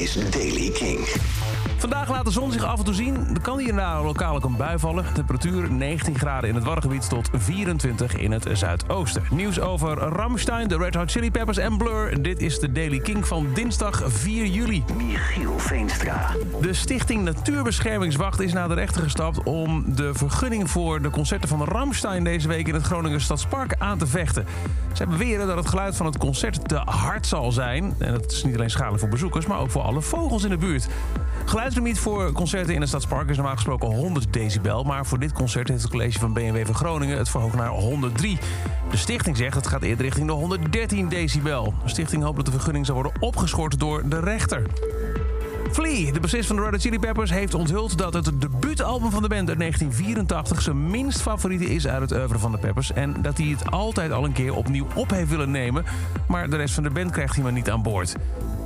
is Daily King. Vandaag laat de zon zich af en toe zien. Er kan hier en daar lokaal ook een bui vallen. Temperatuur 19 graden in het Wargebied tot 24 in het zuidoosten. Nieuws over Rammstein, de Red Hot Chili Peppers en Blur. Dit is de Daily King van dinsdag 4 juli. Michiel Veenstra. De Stichting Natuurbeschermingswacht is naar de rechter gestapt... om de vergunning voor de concerten van Rammstein deze week... in het Groningen Stadspark aan te vechten. Zij beweren dat het geluid van het concert te hard zal zijn. En dat is niet alleen schadelijk voor bezoekers... maar ook voor alle vogels in de buurt. Geluidslimiet voor concerten in het Stadspark is normaal gesproken 100 decibel. Maar voor dit concert heeft het college van BMW van Groningen het verhoogd naar 103. De stichting zegt het gaat eerder richting de 113 decibel. De stichting hoopt dat de vergunning zal worden opgeschort door de rechter. Flea, de bassist van de Red Chili Peppers, heeft onthuld dat het debuutalbum van de band uit 1984 zijn minst favoriete is uit het oeuvre van de Peppers. En dat hij het altijd al een keer opnieuw op heeft willen nemen, maar de rest van de band krijgt hij maar niet aan boord.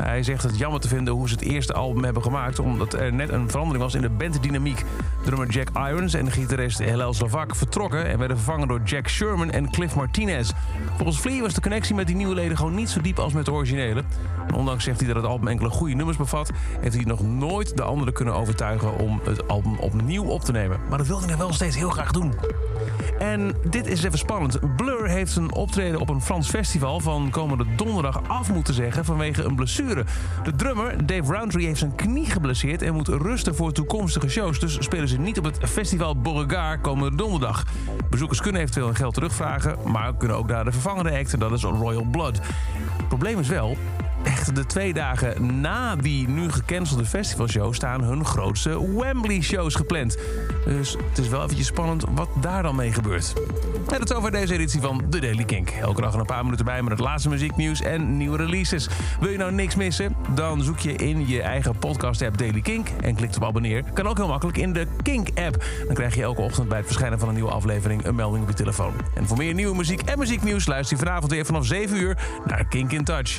Hij zegt het jammer te vinden hoe ze het eerste album hebben gemaakt, omdat er net een verandering was in de banddynamiek. Drummer Jack Irons en gitarist Hillel Slovak vertrokken en werden vervangen door Jack Sherman en Cliff Martinez. Volgens Flea was de connectie met die nieuwe leden gewoon niet zo diep als met de originele. Ondanks zegt hij dat het album enkele goede nummers bevat, heeft hij nog nooit de anderen kunnen overtuigen om het album opnieuw op te nemen. Maar dat wilde hij wel steeds heel graag doen. En dit is even spannend. Blur heeft een optreden op een Frans festival van komende donderdag af moeten zeggen vanwege een blessure. De drummer Dave Roundtree heeft zijn knie geblesseerd en moet rusten voor toekomstige shows. Dus spelen ze niet op het festival Beauregard komende donderdag. Bezoekers kunnen eventueel hun geld terugvragen, maar kunnen ook naar de vervangende act, dat is Royal Blood. Het probleem is wel, echt de twee dagen na die nu gecancelde festivalshow staan hun grootste Wembley-shows gepland. Dus het is wel eventjes spannend wat daar dan mee gebeurt. En dat is over deze editie van The Daily Kink. Elke dag een paar minuten bij met het laatste muzieknieuws en nieuwe releases. Wil je nou niks missen? Dan zoek je in je eigen podcast-app Daily Kink en klikt op abonneer. Kan ook heel makkelijk in de Kink-app. Dan krijg je elke ochtend bij het verschijnen van een nieuwe aflevering een melding op je telefoon. En voor meer nieuwe muziek en muzieknieuws luister je vanavond weer vanaf 7 uur naar Kink in Touch.